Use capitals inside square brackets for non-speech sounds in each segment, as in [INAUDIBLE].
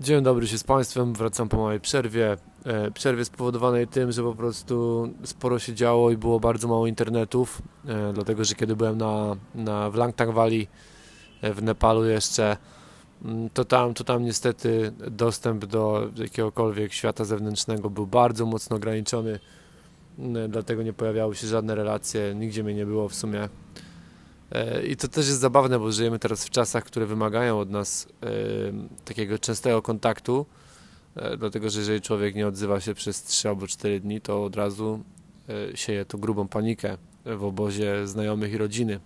Dzień dobry się z Państwem, wracam po małej przerwie. E, przerwie spowodowanej tym, że po prostu sporo się działo i było bardzo mało internetów, e, dlatego że kiedy byłem na, na, w Langtang Valley e, w Nepalu jeszcze, mm, to tam, to tam niestety dostęp do jakiegokolwiek świata zewnętrznego był bardzo mocno ograniczony, dlatego nie pojawiały się żadne relacje, nigdzie mnie nie było w sumie. E, I to też jest zabawne, bo żyjemy teraz w czasach, które wymagają od nas e, takiego częstego kontaktu, e, dlatego że jeżeli człowiek nie odzywa się przez 3 albo 4 dni, to od razu sieje to grubą panikę w obozie znajomych i rodziny.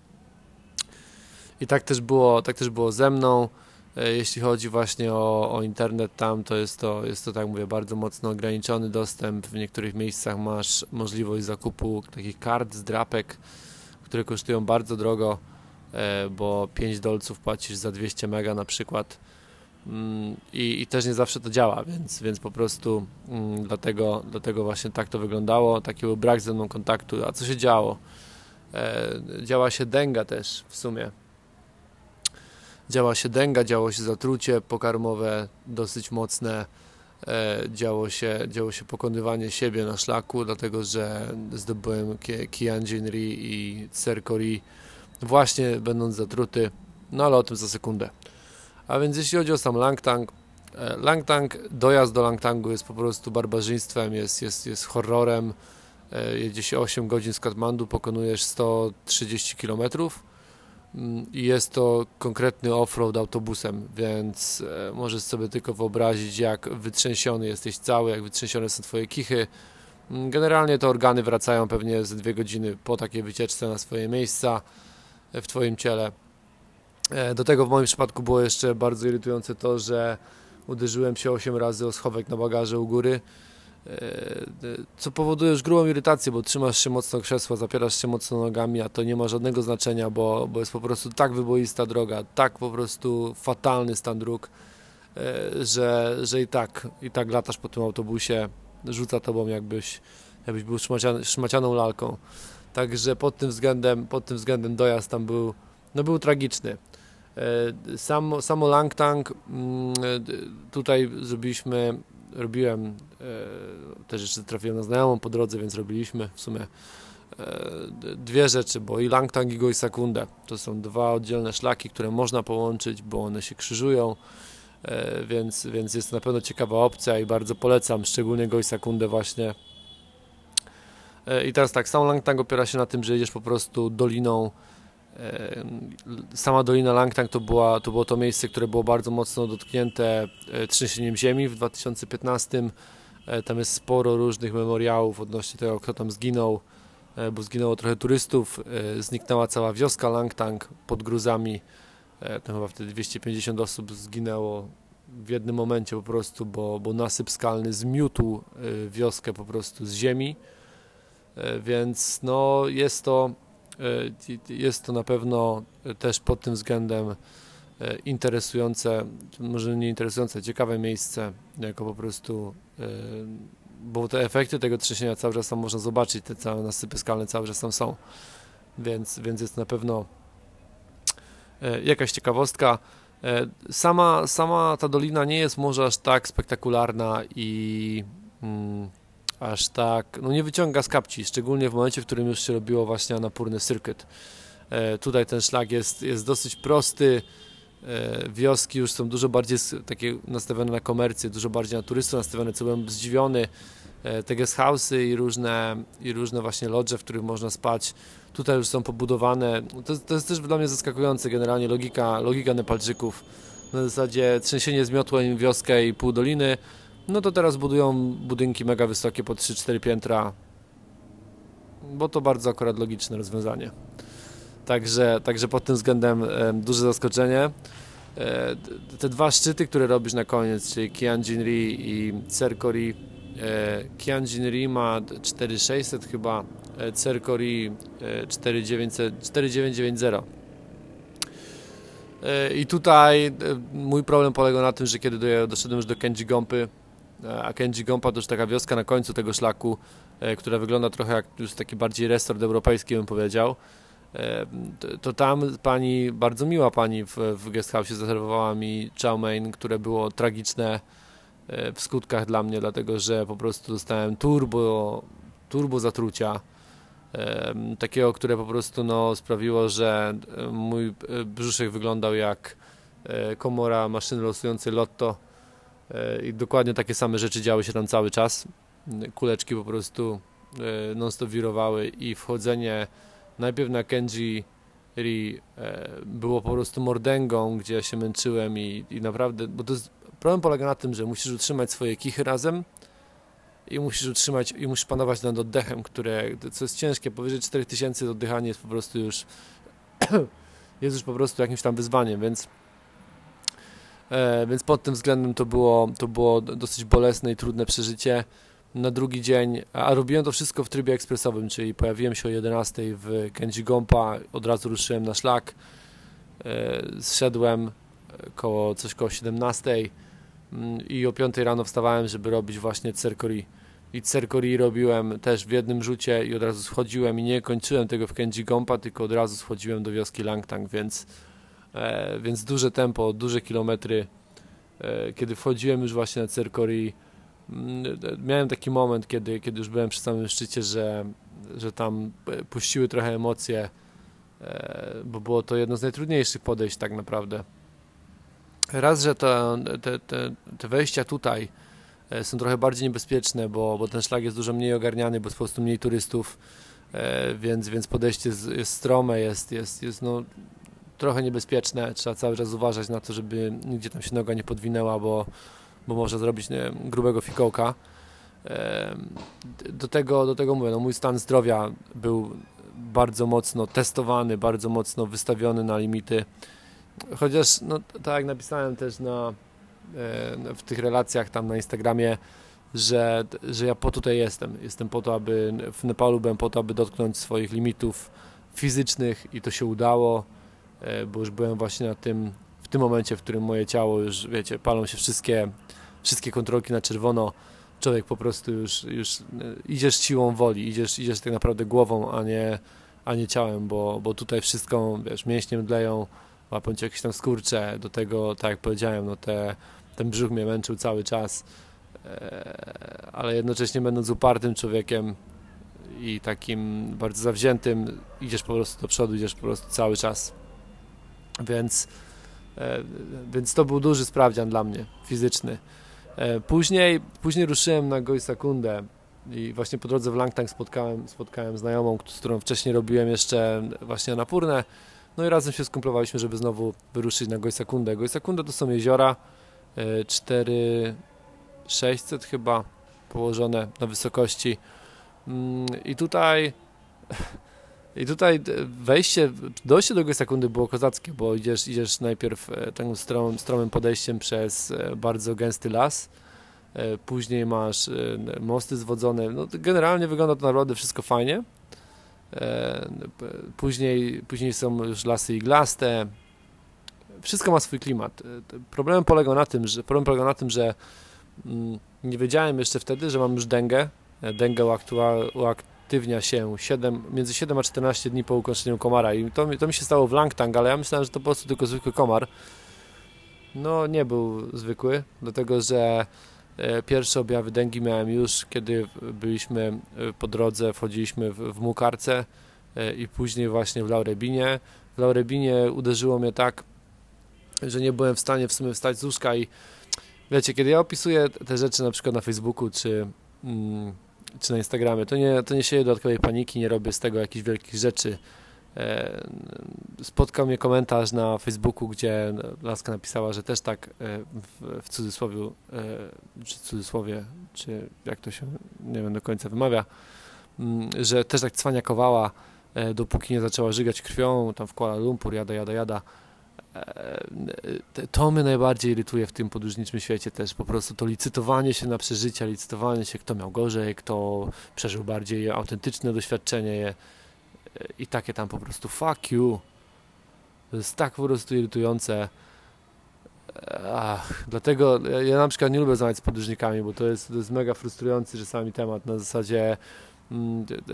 I tak też było, tak też było ze mną. Jeśli chodzi właśnie o, o internet tam, to jest to, jest to, tak mówię, bardzo mocno ograniczony dostęp. W niektórych miejscach masz możliwość zakupu takich kart, zdrapek, które kosztują bardzo drogo, e, bo 5 dolców płacisz za 200 mega na przykład mm, i, i też nie zawsze to działa, więc, więc po prostu mm, dlatego, dlatego właśnie tak to wyglądało, taki był brak ze mną kontaktu. A co się działo? E, działa się denga też w sumie. Działa się denga, działo się zatrucie pokarmowe dosyć mocne, działo się, działo się pokonywanie siebie na szlaku, dlatego że zdobyłem Kianjin-ri i Tserkori właśnie będąc zatruty, no ale o tym za sekundę. A więc jeśli chodzi o sam Langtang, e, Langtang, dojazd do Langtangu jest po prostu barbarzyństwem, jest, jest, jest horrorem. E, jedzie się 8 godzin z Katmandu, pokonujesz 130 kilometrów i jest to konkretny offroad autobusem, więc e, możesz sobie tylko wyobrazić, jak wytrzęsiony jesteś cały, jak wytrzęsione są Twoje kichy. Mm, generalnie te organy wracają pewnie ze dwie godziny po takiej wycieczce na swoje miejsca e, w Twoim ciele. E, do tego w moim przypadku było jeszcze bardzo irytujące to, że uderzyłem się 8 razy o schowek na bagaże u góry co powoduje już grubą irytację, bo trzymasz się mocno krzesła, zapierasz się mocno nogami, a to nie ma żadnego znaczenia, bo, bo jest po prostu tak wyboista droga, tak po prostu fatalny stan dróg, e, że, że i tak, i tak latasz po tym autobusie, rzuca tobą jakbyś, jakbyś był szmacian, szmacianą lalką. Także pod tym względem, pod tym względem dojazd tam był, no był tragiczny. E, sam, samo Langtang, mm, tutaj zrobiliśmy robiłem, e, też jeszcze trafiłem na znajomą po drodze, więc robiliśmy w sumie e, dwie rzeczy, bo i Langtang i Goisakunde to są dwa oddzielne szlaki, które można połączyć, bo one się krzyżują, e, więc, więc jest na pewno ciekawa opcja i bardzo polecam, szczególnie Goisakunde właśnie. I teraz tak, sam Langtang opiera się na tym, że jedziesz po prostu doliną Sama Dolina Langtang to, była, to było to miejsce, które było bardzo mocno dotknięte e, trzęsieniem ziemi w 2015. E, tam jest sporo różnych memoriałów odnośnie tego, kto tam zginął, e, bo zginęło trochę turystów. Zniknęła cała wioska Langtang pod gruzami. Tam chyba wtedy 250 osób zginęło w jednym momencie po prostu, bo, bo nasyp skalny zmiótł wioskę po prostu z ziemi. Więc no, jest to jest to na pewno też pod tym względem e, interesujące, może nie interesujące, ciekawe miejsce, jako po prostu, e, bo te efekty tego trzęsienia cały czas tam można zobaczyć, te całe nasypy skalne cały czas tam są, więc, więc jest na pewno jakaś ciekawostka. Sama, sama ta dolina nie jest może aż tak spektakularna i mm, aż tak, no nie wyciąga z kapci, szczególnie w momencie, w którym już się robiło właśnie napórny cyrkiet. E, tutaj ten szlak jest, jest dosyć prosty, e, wioski już są dużo bardziej takie nastawione na komercję, dużo bardziej na turystów nastawione, co byłem zdziwiony. E, te guest house'y i różne, i różne właśnie lodże, w których można spać, tutaj już są pobudowane. To, to jest też dla mnie zaskakujące generalnie logika, logika Nepalczyków. Na zasadzie trzęsienie zmiotło im wioskę i pół doliny, no to teraz budują budynki mega wysokie po 3-4 piętra, bo to bardzo akurat logiczne rozwiązanie. Także, także pod tym względem duże zaskoczenie. E, te dwa szczyty, które robisz na koniec, czyli Kianjin-ri i Cerkori. E, Kianjin-ri ma 4600 chyba, e, Cerkori e, 4990. E, I tutaj mój problem polegał na tym, że kiedy doszedłem już do Kenji Gompy, a Kenji Gompa to już taka wioska na końcu tego szlaku, e, która wygląda trochę jak już taki bardziej resort europejski bym powiedział. to tam pani, bardzo miła pani w, w guest house zarezerwowała mi chow mein, które było tragiczne w skutkach dla mnie, dlatego że po prostu dostałem turbo, turbo zatrucia takiego, które po prostu no, sprawiło, że mój brzuszek wyglądał jak komora maszyny losującej lotto i dokładnie takie same rzeczy działy się tam cały czas. Kuleczki po prostu non-stop wirowały i wchodzenie najpierw na Kenji Ri było po prostu mordęgą, gdzie ja się męczyłem i, i naprawdę, bo to jest, problem polega na tym, że musisz utrzymać swoje kichy razem i musisz utrzymać, i musisz panować nad oddechem, które, co jest ciężkie, powyżej 4000 oddychanie jest po prostu już [COUGHS] jest już po prostu jakimś tam wyzwaniem, więc e, więc pod tym względem to było, to było dosyć bolesne i trudne przeżycie. Na drugi dzień, a robiłem to wszystko w trybie ekspresowym, czyli pojawiłem się o 11 w Kenji Gompa, od razu ruszyłem na szlak, e, zszedłem koło, coś koło 17 mm, i o 5 rano wstawałem, żeby robić właśnie Cercori. I Cercori robiłem też w jednym rzucie i od razu schodziłem i nie kończyłem tego w Kenji Gompa, tylko od razu schodziłem do wioski Langtang, więc, e, więc duże tempo, duże kilometry. E, kiedy wchodziłem już właśnie na Cercori, mm, miałem taki moment, kiedy, kiedy już byłem przy samym szczycie, że, że tam e, puściły trochę emocje, e, bo było to jedno z najtrudniejszych podejść tak naprawdę. Raz, że to, te, te, te wejścia tutaj e, są trochę bardziej niebezpieczne, bo, bo ten szlak jest dużo mniej ogarniany, bo jest po prostu mniej turystów, e, więc, więc podejście jest, jest strome, jest, jest, jest no, trochę niebezpieczne. Trzeba cały czas uważać na to, żeby nigdzie tam się noga nie podwinęła, bo, bo może zrobić nie, grubego fikołka. Do tego, do tego mówię, no mój stan zdrowia był bardzo mocno testowany, bardzo mocno wystawiony na limity Chociaż, no tak jak napisałem też na, w tych relacjach tam na Instagramie, że, że ja po tutaj jestem. Jestem po to, aby w Nepalu byłem po to, aby dotknąć swoich limitów fizycznych i to się udało, bo już byłem właśnie na tym, w tym momencie, w którym moje ciało już, wiecie, palą się wszystkie, wszystkie kontrolki na czerwono. Człowiek po prostu już, już e, idziesz siłą woli, idziesz, idziesz tak naprawdę głową, a nie, a nie ciałem, bo, bo tutaj wszystko, wiesz, mięśnie dleją, łapiąc jakieś tam skurcze, do tego, tak jak powiedziałem, no te, ten brzuch mnie męczył cały czas, e, ale jednocześnie będąc upartym człowiekiem i takim bardzo zawziętym, idziesz po prostu do przodu, idziesz po prostu cały czas. Więc, e, więc to był duży sprawdzian dla mnie, fizyczny. E, później, później ruszyłem na Goisakundę i właśnie po drodze w Langtang spotkałem, spotkałem znajomą, z którą wcześniej robiłem jeszcze właśnie napórne no i razem się skumplowaliśmy, żeby znowu wyruszyć na Gojsakundę. Gojsakunda to są jeziora, 4 e, 600 chyba położone na wysokości. Mm, I tutaj i tutaj wejście, dojście do Gojsakundy było kozackie, bo idziesz, idziesz najpierw e, takim stromym, stromym podejściem przez e, bardzo gęsty las, później masz mosty zwodzone, no generalnie wygląda to naprawdę wszystko fajnie, E, później, później są już lasy iglaste. Wszystko ma swój klimat. E, problem polegał na tym, że, problem polegał na tym, że mm, nie wiedziałem jeszcze wtedy, że mam już dęgę. E, dęgę uaktywnia się 7, między 7 a 14 dni po ukończeniu komara i to, to mi się stało w Langtang, ale ja myślałem, że to po prostu tylko zwykły komar. No nie był zwykły, dlatego że E, pierwsze objawy dengi miałem już, kiedy byliśmy e, po drodze, wchodziliśmy w, w Mukarce e, i później właśnie w Laurebinie. W Laurebinie uderzyło mnie tak, że nie byłem w stanie w sumie wstać z łóżka i wiecie, kiedy ja opisuję te rzeczy na przykład na Facebooku czy, mm, czy na Instagramie, to nie, to nie sieję dodatkowej paniki, nie robię z tego jakichś wielkich rzeczy. E, spotkał mnie komentarz na Facebooku, gdzie Laska napisała, że też tak e, w, w cudzysłowie, czy cudzysłowie, czy jak to się, nie wiem do końca wymawia, mm, że też tak cwaniakowała, e, dopóki nie zaczęła żygać krwią, tam w Kuala Lumpur, jada, jada, jada. To mnie najbardziej irytuje w tym podróżniczym świecie też, po prostu to licytowanie się na przeżycia, licytowanie się, kto miał gorzej, kto przeżył bardziej autentyczne doświadczenie, i takie tam po prostu fuck you. To jest tak po prostu irytujące. Ach, dlatego ja na przykład nie lubię rozmawiać z podróżnikami, bo to jest, to jest mega frustrujący czasami temat na zasadzie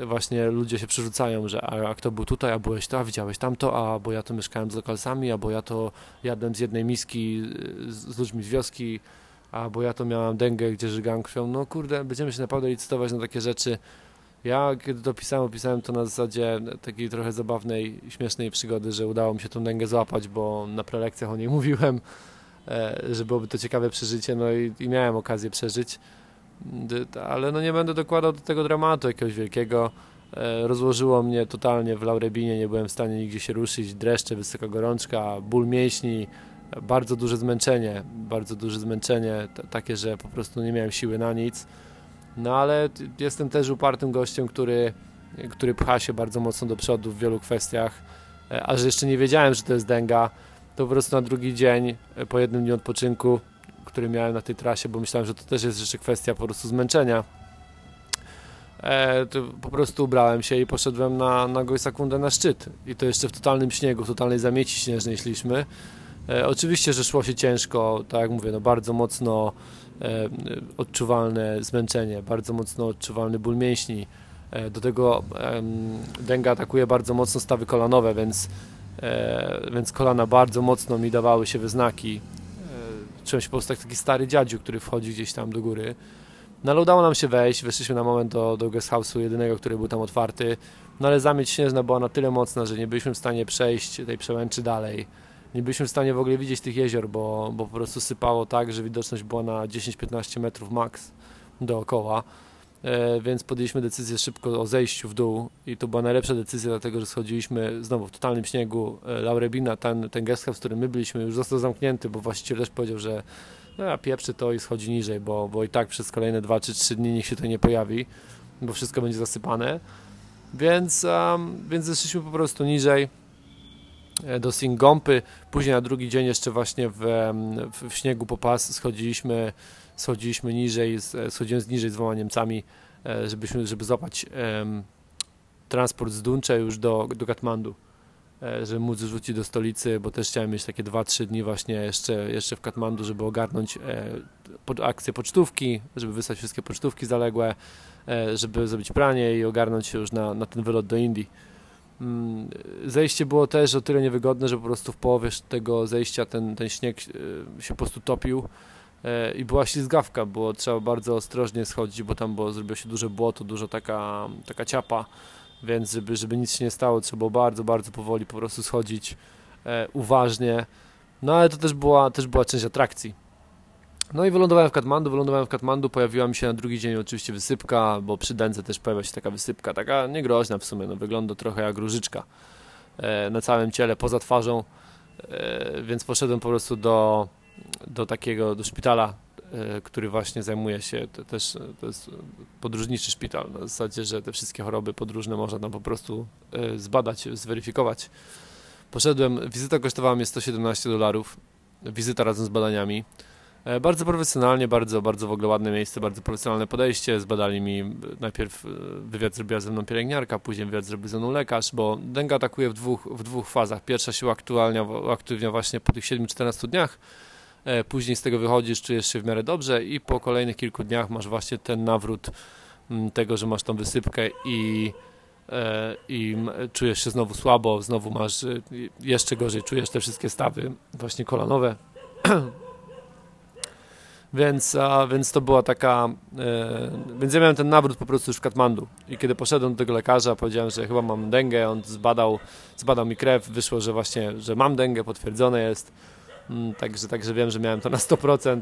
właśnie ludzie się przerzucają, że a, a kto był tutaj, a byłeś to, a widziałeś tamto, a bo ja to mieszkałem z lokalsami, a bo ja to jadłem z jednej miski z, z ludźmi z wioski, a bo ja to miałam dęgę, gdzie żygam krwią. No kurde, będziemy się naprawdę licytować na takie rzeczy. Ja kiedy to pisałem, opisałem to na zasadzie takiej trochę zabawnej, śmiesznej przygody, że udało mi się tą dęgę złapać, bo na prelekcjach o niej [LAUGHS] mówiłem, e, że byłoby to ciekawe przeżycie, no i, i miałem okazję przeżyć, ale no nie będę dokładał do tego dramatu jakiegoś wielkiego. E, rozłożyło mnie totalnie w Laurebinie, nie byłem w stanie nigdzie się ruszyć, dreszcze, wysoka gorączka, ból mięśni, bardzo duże zmęczenie, bardzo duże zmęczenie, takie, że po prostu nie miałem siły na nic. No ale jestem też upartym gościem, który, który pcha się bardzo mocno do przodu w wielu kwestiach, e, a że jeszcze nie wiedziałem, że to jest dęga, to po prostu na drugi dzień, e, po jednym dniu odpoczynku, który miałem na tej trasie, bo myślałem, że to też jest jeszcze kwestia po prostu zmęczenia, e, po prostu ubrałem się i poszedłem na, na Gojsakundę na szczyt. I to jeszcze w totalnym śniegu, w totalnej zamieci śnieżnej szliśmy. E, oczywiście, że szło się ciężko, tak jak mówię, no bardzo mocno e, odczuwalne zmęczenie, bardzo mocno odczuwalny ból mięśni. E, do tego dęga atakuje bardzo mocno stawy kolanowe, więc, więc kolana bardzo mocno mi dawały się wyznaki. Czułem się po prostu jak taki stary dziadziu, który wchodzi gdzieś tam do góry. No ale udało nam się wejść, weszliśmy na moment do, do guest house'u jedynego, który był tam otwarty. No ale zamieć śnieżna była na tyle mocna, że nie byliśmy w stanie przejść tej przełęczy dalej nie byliśmy w stanie w ogóle widzieć tych jezior, bo, bo po prostu sypało tak, że widoczność była na 10-15 metrów max dookoła. E, więc podjęliśmy decyzję szybko o zejściu w dół i to była najlepsza decyzja, dlatego że schodziliśmy znowu w totalnym śniegu. E, Laurebina, ten, ten guest w którym my byliśmy, już został zamknięty, bo właściciel też powiedział, że no, ja pieprzy to i schodzi niżej, bo, bo i tak przez kolejne 2 czy 3 dni niech się to nie pojawi, bo wszystko będzie zasypane. Więc, um, więc zeszliśmy po prostu niżej E, do Singompy. Później na drugi dzień jeszcze właśnie w, w, w śniegu po pas schodziliśmy, schodziliśmy niżej, schodziłem z niżej z dwoma Niemcami, e, żebyśmy, żeby złapać transport z Duncze już do, do Katmandu, e, żeby móc rzucić do stolicy, bo też chciałem mieć takie 2-3 dni właśnie jeszcze, jeszcze w Katmandu, żeby ogarnąć e, akcję pocztówki, żeby wysłać wszystkie pocztówki zaległe, e, żeby zrobić pranie i ogarnąć się już na, na ten wylot do Indii. Mm, zejście było też o tyle niewygodne, że po prostu w połowie tego zejścia ten, ten śnieg e, się po prostu topił e, i była ślizgawka, było trzeba bardzo ostrożnie schodzić, bo tam było, zrobiło się duże błoto, dużo taka, taka ciapa, więc żeby, żeby nic się nie stało, trzeba było bardzo, bardzo powoli po prostu schodzić e, uważnie, no ale to też była, też była część atrakcji. No i wylądowałem w Katmandu, wylądowałem w Katmandu, pojawiła mi się na drugi dzień oczywiście wysypka, bo przy Dęce też pojawia się taka wysypka, taka niegroźna w sumie, no wygląda trochę jak różyczka e, na całym ciele, poza twarzą, e, więc poszedłem po prostu do, do takiego, do szpitala, e, który właśnie zajmuje się, to też to jest podróżniczy szpital, na zasadzie, że te wszystkie choroby podróżne można tam po prostu zbadać, zweryfikować. Poszedłem, wizyta kosztowała mnie 117 dolarów, wizyta razem z badaniami, E, bardzo profesjonalnie, bardzo, bardzo w ogóle ładne miejsce, bardzo profesjonalne podejście. Zbadali mi najpierw e, wywiad zrobiła ze mną pielęgniarka, później wywiad zrobił ze mną lekarz, bo denga atakuje w dwóch, w dwóch fazach. Pierwsza się uaktywnia, uaktywnia właśnie po tych 7-14 dniach, e, później z tego wychodzisz, czujesz się w miarę dobrze i po kolejnych kilku dniach masz właśnie ten nawrót tego, że masz tą wysypkę i i czujesz się znowu słabo, znowu masz jeszcze gorzej, czujesz te wszystkie stawy właśnie kolanowe [CLEARS THROAT] Więc, a, więc to była taka. E, więc ja miałem ten nawrót po prostu już w Katmandu. I kiedy poszedłem do tego lekarza, powiedziałem, że chyba mam dęgę. On zbadał, zbadał mi krew, wyszło, że właśnie, że mam dęgę, potwierdzone jest. Mm, także, także wiem, że miałem to na 100%.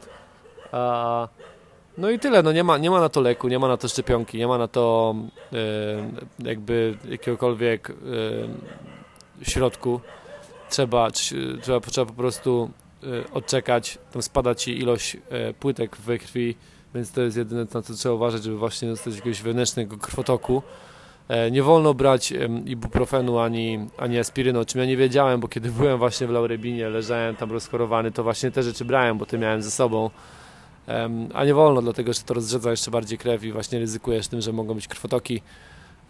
A, no i tyle, no nie ma, nie ma na to leku, nie ma na to szczepionki, nie ma na to e, jakby jakiegokolwiek e, środku. Trzeba, trzeba, trzeba po prostu Y, odczekać, tam spada ci ilość y, płytek we krwi, więc to jest jedyne na co trzeba uważać, żeby właśnie dostać jakiegoś wewnętrznego krwotoku. E, nie wolno brać ibuprofenu ani, ani aspiryny, o czym ja nie wiedziałem, bo kiedy byłem właśnie w Laurebinie, leżałem tam rozchorowany, to właśnie te rzeczy brałem, bo te miałem ze sobą. A nie wolno, dlatego że to rozrzedza jeszcze bardziej krew i właśnie ryzykujesz tym, że mogą być krwotoki.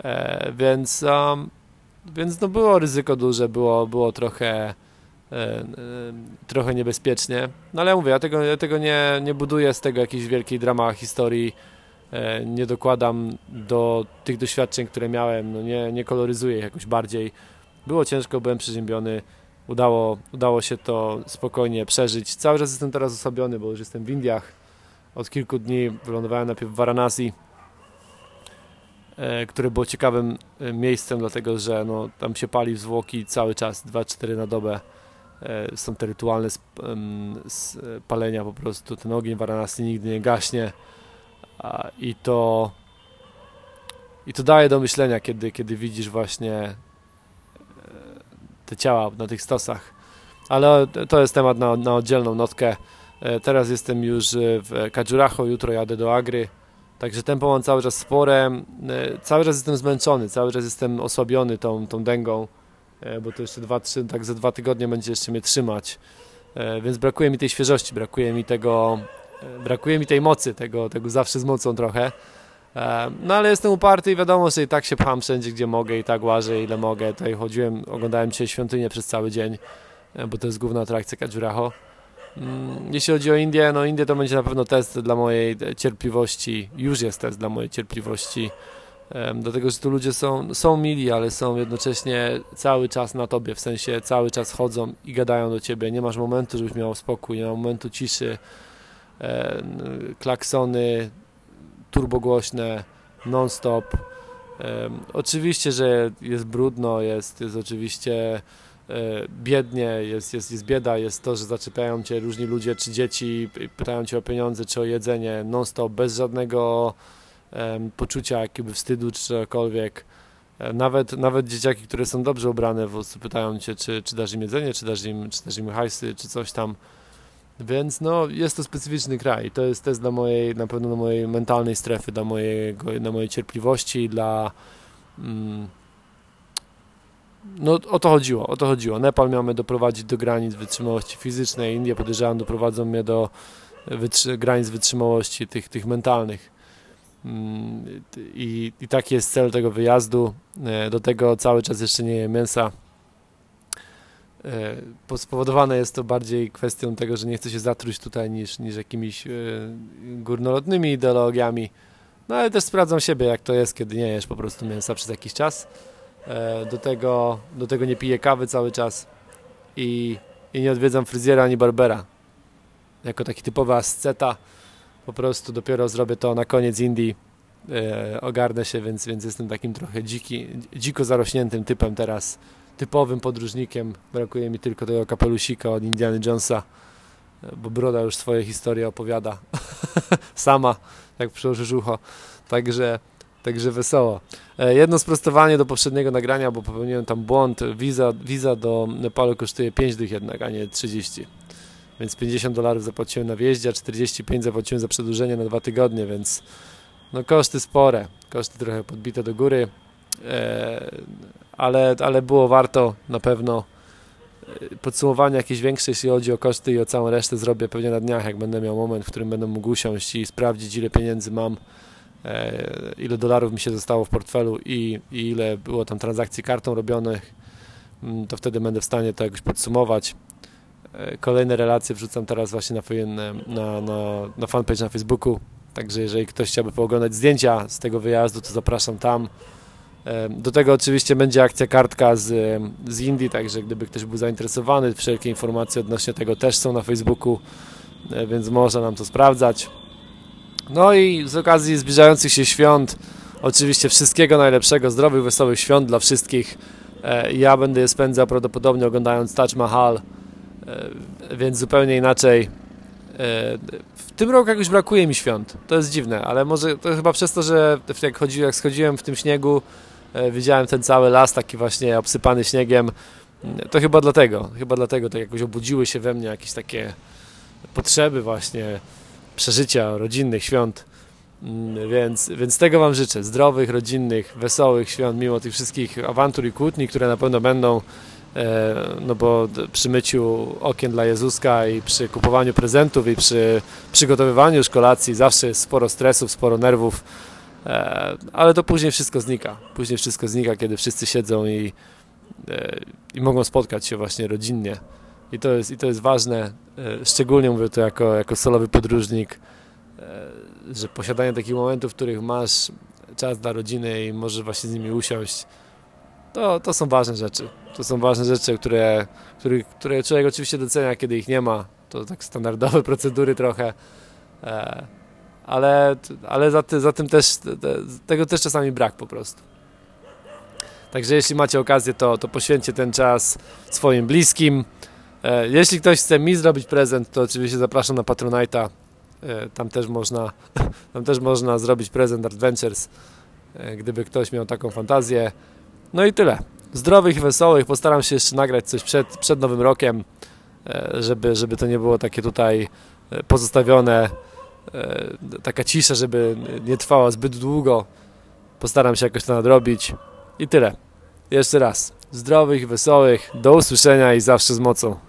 E, więc, więc no było ryzyko duże, było, było trochę e, trochę niebezpiecznie. No ale ja mówię, ja tego, ja tego nie, nie buduję z tego jakiejś wielkiej drama historii. E, nie dokładam do tych doświadczeń, które miałem, no nie, nie koloryzuję ich jakoś bardziej. Było ciężko, byłem przeziębiony, udało, udało się to spokojnie przeżyć. Cały czas jestem teraz osłabiony, bo już jestem w Indiach. Od kilku dni wylądowałem najpierw w Varanasi, e, które było ciekawym e, miejscem, dlatego że no, tam się pali zwłoki cały czas, 2-4 na dobę. Są te rytualne spalenia po prostu. Ten ogień Varanasi nigdy nie gaśnie i to i to daje do myślenia, kiedy, kiedy widzisz właśnie te ciała na tych stosach. Ale to jest temat na, na oddzielną notkę. E, teraz jestem już e, w Kajuracho, jutro jadę do Agry. Także tempo mam cały czas spore. E, cały czas jestem zmęczony, cały czas jestem osłabiony tą, tą dęgą, bo to jeszcze dwa, trzy, tak za dwa tygodnie będzie jeszcze mnie trzymać. Więc brakuje mi tej świeżości, brakuje mi tego, brakuje mi tej mocy, tego, tego zawsze z mocą trochę. No ale jestem uparty i wiadomo, że i tak się pcham wszędzie, gdzie mogę i tak łażę, ile mogę. Tutaj chodziłem, oglądałem dzisiaj świątynię przez cały dzień, bo to jest główna atrakcja Kajuraho. Mm, jeśli chodzi o Indię, no Indie to będzie na pewno test dla mojej cierpliwości, już jest test dla mojej cierpliwości, dlatego, że tu ludzie są, są mili, ale są jednocześnie cały czas na tobie, w sensie cały czas chodzą i gadają do ciebie, nie masz momentu, żebyś miał spokój, nie ma momentu ciszy, klaksony, turbogłośne, non-stop. oczywiście, że jest brudno, jest, jest oczywiście e, biednie, jest, jest, jest bieda, jest to, że zaczepiają cię różni ludzie, czy dzieci, pytają cię o pieniądze, czy o jedzenie, non-stop, bez żadnego poczucia jakiegoś wstydu, czy czegokolwiek. E, nawet, nawet dzieciaki, które są dobrze ubrane, po pytają cię, czy, czy dasz im jedzenie, czy dasz im, czy dasz im hajsy, czy coś tam. Więc no, jest to specyficzny kraj. To jest test dla mojej, na pewno dla mojej mentalnej strefy, dla mojego, dla mojej cierpliwości, dla... Mm, no o to chodziło, o to chodziło. Nepal miał mnie doprowadzić do granic wytrzymałości fizycznej, Indie podejrzewam doprowadzą mnie do wytrzy granic wytrzymałości tych, tych mentalnych. Mm, I, I taki jest cel tego wyjazdu. E, do tego cały czas jeszcze nie jem mięsa spowodowane jest to bardziej kwestią tego, że nie chcę się zatruć tutaj niż, niż jakimiś e, górnolotnymi ideologiami. No ale też sprawdzam siebie, jak to jest, kiedy nie jesz po prostu mięsa przez jakiś czas. E, do tego, do tego nie piję kawy cały czas i, i nie odwiedzam fryzjera ani barbera. Jako taki typowy asceta po prostu dopiero zrobię to na koniec Indii. ogarnę się, więc, więc jestem takim trochę dziki, dziko zarośniętym typem teraz typowym podróżnikiem. Brakuje mi tylko tego kapelusika od Indiana Jonesa, bo broda już swoje historie opowiada [LAUGHS] sama, jak przyłożysz ucho. Także, także wesoło. E, jedno sprostowanie do poprzedniego nagrania, bo popełniłem tam błąd. Wiza, wiza do Nepalu kosztuje 5 dych jednak, a nie 30. Więc 50 dolarów zapłaciłem na wjeździe, a 45 zapłaciłem za przedłużenie na dwa tygodnie, więc no koszty spore. Koszty trochę podbite do góry. E, ale, ale było warto na pewno. E, podsumowanie jakieś większe, jeśli chodzi o koszty i o całą resztę zrobię pewnie na dniach, jak będę miał moment, w którym będę mógł usiąść i sprawdzić, ile pieniędzy mam, e, ile dolarów mi się zostało w portfelu i, i ile było tam transakcji kartą robionych, mm, to wtedy będę w stanie to jakoś podsumować. Kolejne relacje wrzucam teraz właśnie na, na, na, na fanpage na Facebooku, także jeżeli ktoś chciałby pooglądać zdjęcia z tego wyjazdu, to zapraszam tam. Do tego oczywiście będzie akcja kartka z, z Indii, także gdyby ktoś był zainteresowany, wszelkie informacje odnośnie tego też są na Facebooku, e, więc można nam to sprawdzać. No i z okazji zbliżających się świąt, oczywiście wszystkiego najlepszego, zdrowych, wesołych świąt dla wszystkich. E, ja będę je spędzał prawdopodobnie oglądając Taj Mahal, e, więc zupełnie inaczej. W tym roku jakoś brakuje mi świąt. To jest dziwne, ale może to chyba przez to, że jak, chodzi, jak schodziłem w tym śniegu, widziałem ten cały las taki właśnie obsypany śniegiem. To chyba dlatego, chyba dlatego tak jakoś obudziły się we mnie jakieś takie potrzeby właśnie przeżycia rodzinnych świąt. Mm, więc, więc tego Wam życzę. Zdrowych, rodzinnych, wesołych świąt, mimo tych wszystkich awantur i kłótni, które na pewno będą, e, no bo przy myciu okien dla Jezuska i przy kupowaniu prezentów i przy przygotowywaniu już kolacji zawsze jest sporo stresów, sporo nerwów E, ale to później wszystko znika. Później wszystko znika, kiedy wszyscy siedzą i, e, i mogą spotkać się właśnie rodzinnie. I to jest, i to jest ważne. E, szczególnie mówię to jako, jako solowy podróżnik. że posiadanie takich momentów, w których masz czas dla rodziny i możesz właśnie z nimi usiąść, to, to są ważne rzeczy. To są ważne rzeczy, które, które, które człowiek oczywiście docenia, kiedy ich nie ma. To tak standardowe procedury trochę, e, ale, ale za, ty, za tym też, tego też czasami brak po prostu. Także jeśli macie okazję, to, to poświęćcie ten czas swoim bliskim. E, jeśli ktoś chce mi zrobić prezent, to oczywiście zapraszam na Patronite'a. E, tam też można, [LAUGHS] tam też można zrobić prezent Adventures, gdyby ktoś miał taką fantazję. No i tyle. Zdrowych i wesołych. Postaram się jeszcze nagrać coś przed, przed Nowym Rokiem, e, żeby, żeby to nie było takie tutaj e, pozostawione, e, taka cisza, żeby nie trwała zbyt długo. Postaram się jakoś to nadrobić. I tyle. Jeszcze raz. Zdrowych, wesołych, do usłyszenia i zawsze z mocą.